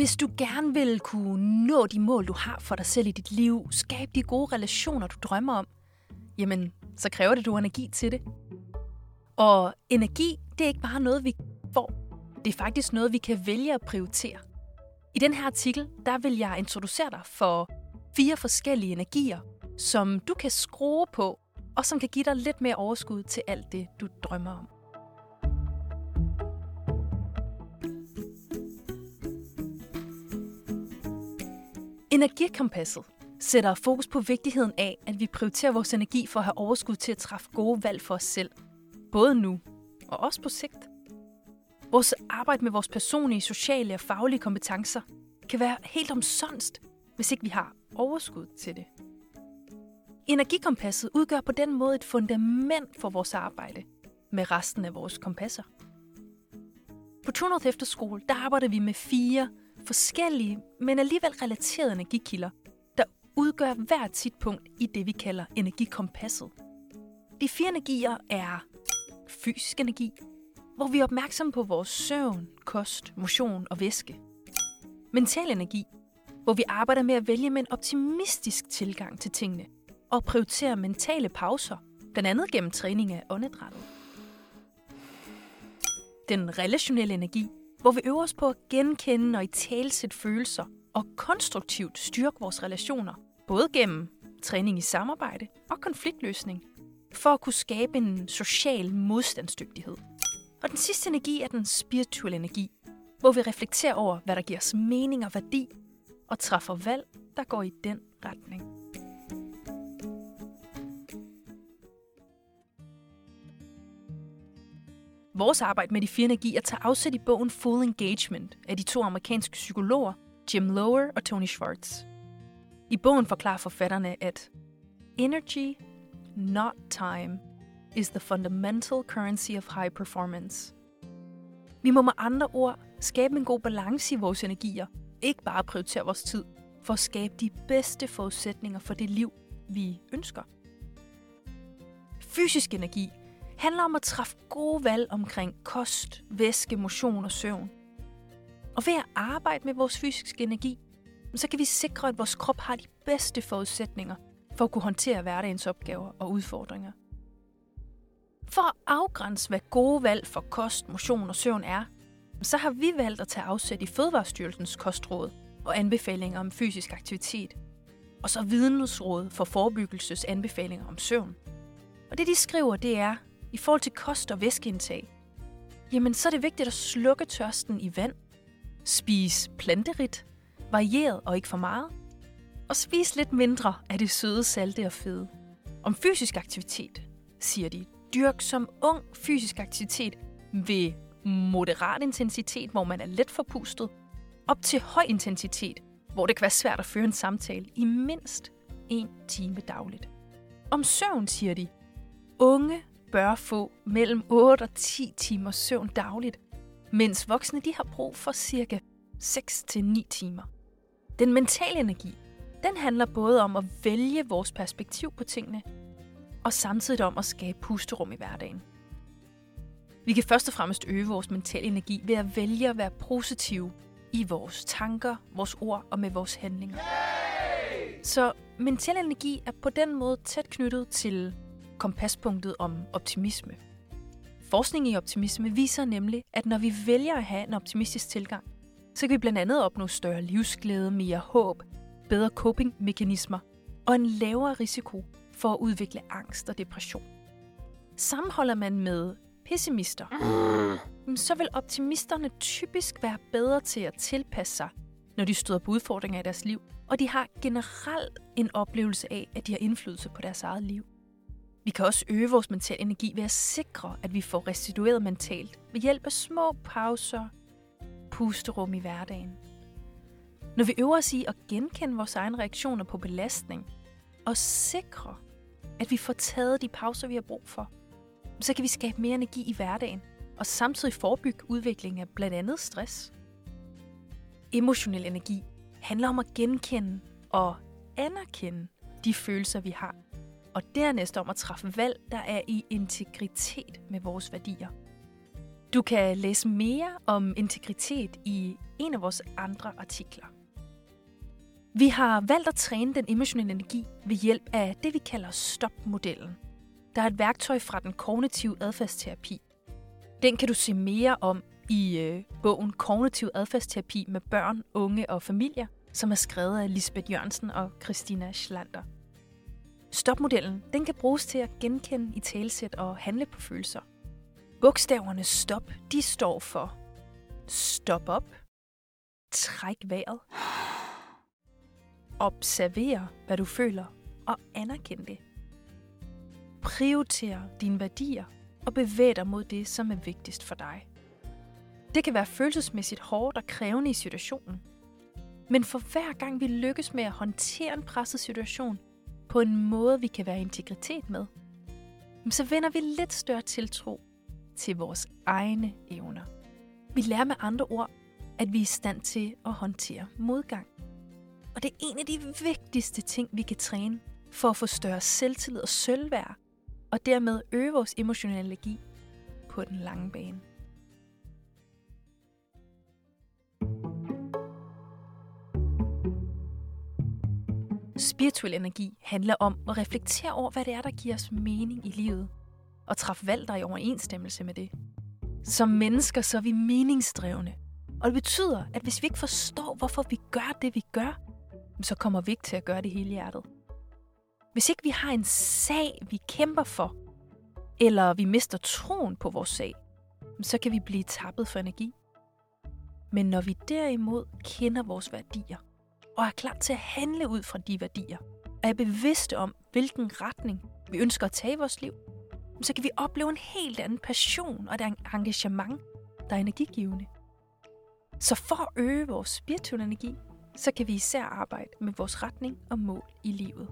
Hvis du gerne vil kunne nå de mål, du har for dig selv i dit liv, skabe de gode relationer, du drømmer om, jamen, så kræver det, du har energi til det. Og energi, det er ikke bare noget, vi får. Det er faktisk noget, vi kan vælge at prioritere. I den her artikel, der vil jeg introducere dig for fire forskellige energier, som du kan skrue på, og som kan give dig lidt mere overskud til alt det, du drømmer om. Energikompasset sætter fokus på vigtigheden af, at vi prioriterer vores energi for at have overskud til at træffe gode valg for os selv. Både nu og også på sigt. Vores arbejde med vores personlige, sociale og faglige kompetencer kan være helt omsonst, hvis ikke vi har overskud til det. Energikompasset udgør på den måde et fundament for vores arbejde med resten af vores kompasser. På True Efterskole der arbejder vi med fire forskellige, men alligevel relaterede energikilder, der udgør hvert sit punkt i det, vi kalder energikompasset. De fire energier er fysisk energi, hvor vi er opmærksomme på vores søvn, kost, motion og væske. Mental energi, hvor vi arbejder med at vælge med en optimistisk tilgang til tingene og prioritere mentale pauser, blandt andet gennem træning af åndedrættet. Den relationelle energi, hvor vi øver os på at genkende og i talsæt følelser og konstruktivt styrke vores relationer, både gennem træning i samarbejde og konfliktløsning, for at kunne skabe en social modstandsdygtighed. Og den sidste energi er den spirituelle energi, hvor vi reflekterer over, hvad der giver os mening og værdi, og træffer valg, der går i den retning. Vores arbejde med de fire energier tager afsæt i bogen Full Engagement af de to amerikanske psykologer, Jim Lower og Tony Schwartz. I bogen forklarer forfatterne, at energy, not time, is the fundamental currency of high performance. Vi må med andre ord skabe en god balance i vores energier, ikke bare prioritere vores tid, for at skabe de bedste forudsætninger for det liv, vi ønsker. Fysisk energi handler om at træffe gode valg omkring kost, væske, motion og søvn. Og ved at arbejde med vores fysiske energi, så kan vi sikre, at vores krop har de bedste forudsætninger for at kunne håndtere hverdagens opgaver og udfordringer. For at afgrænse, hvad gode valg for kost, motion og søvn er, så har vi valgt at tage afsæt i Fødevarestyrelsens kostråd og anbefalinger om fysisk aktivitet, og så vidensråd for forebyggelses anbefalinger om søvn. Og det de skriver, det er, i forhold til kost og væskeindtag, jamen så er det vigtigt at slukke tørsten i vand, spise planterigt, varieret og ikke for meget, og spise lidt mindre af det søde, salte og fede. Om fysisk aktivitet, siger de, dyrk som ung fysisk aktivitet ved moderat intensitet, hvor man er let forpustet, op til høj intensitet, hvor det kan være svært at føre en samtale i mindst en time dagligt. Om søvn siger de, unge bør få mellem 8 og 10 timer søvn dagligt, mens voksne de har brug for cirka 6-9 timer. Den mentale energi, den handler både om at vælge vores perspektiv på tingene, og samtidig om at skabe pusterum i hverdagen. Vi kan først og fremmest øge vores mentale energi ved at vælge at være positive i vores tanker, vores ord og med vores handlinger. Så mental energi er på den måde tæt knyttet til kompaspunktet om optimisme. Forskning i optimisme viser nemlig, at når vi vælger at have en optimistisk tilgang, så kan vi blandt andet opnå større livsglæde, mere håb, bedre coping-mekanismer og en lavere risiko for at udvikle angst og depression. Sammenholder man med pessimister, så vil optimisterne typisk være bedre til at tilpasse sig, når de støder på udfordringer i deres liv, og de har generelt en oplevelse af, at de har indflydelse på deres eget liv. Vi kan også øge vores mentale energi ved at sikre, at vi får restitueret mentalt ved hjælp af små pauser, pusterum i hverdagen. Når vi øver os i at genkende vores egne reaktioner på belastning og sikre, at vi får taget de pauser, vi har brug for, så kan vi skabe mere energi i hverdagen og samtidig forebygge udvikling af blandt andet stress. Emotionel energi handler om at genkende og anerkende de følelser, vi har, og dernæst om at træffe valg, der er i integritet med vores værdier. Du kan læse mere om integritet i en af vores andre artikler. Vi har valgt at træne den emotionelle energi ved hjælp af det, vi kalder stop-modellen. Der er et værktøj fra den kognitive adfærdsterapi. Den kan du se mere om i øh, bogen Kognitiv adfærdsterapi med børn, unge og familier, som er skrevet af Lisbeth Jørgensen og Christina Schlander. Stopmodellen den kan bruges til at genkende i talsæt og handle på følelser. Bogstaverne stop, de står for stop op, træk vejret, observer, hvad du føler, og anerkend det. Prioriter dine værdier og bevæg dig mod det, som er vigtigst for dig. Det kan være følelsesmæssigt hårdt og krævende i situationen. Men for hver gang vi lykkes med at håndtere en presset situation på en måde, vi kan være integritet med, så vinder vi lidt større tiltro til vores egne evner. Vi lærer med andre ord, at vi er i stand til at håndtere modgang. Og det er en af de vigtigste ting, vi kan træne for at få større selvtillid og selvværd, og dermed øge vores emotionelle energi på den lange bane. Spirituel energi handler om at reflektere over, hvad det er, der giver os mening i livet, og træffe valg, der er i overensstemmelse med det. Som mennesker så er vi meningsdrevne, og det betyder, at hvis vi ikke forstår, hvorfor vi gør det, vi gør, så kommer vi ikke til at gøre det hele hjertet. Hvis ikke vi har en sag, vi kæmper for, eller vi mister troen på vores sag, så kan vi blive tappet for energi. Men når vi derimod kender vores værdier, og er klar til at handle ud fra de værdier, og er bevidste om, hvilken retning vi ønsker at tage i vores liv, så kan vi opleve en helt anden passion og et engagement, der er energigivende. Så for at øge vores spirituelle energi, så kan vi især arbejde med vores retning og mål i livet.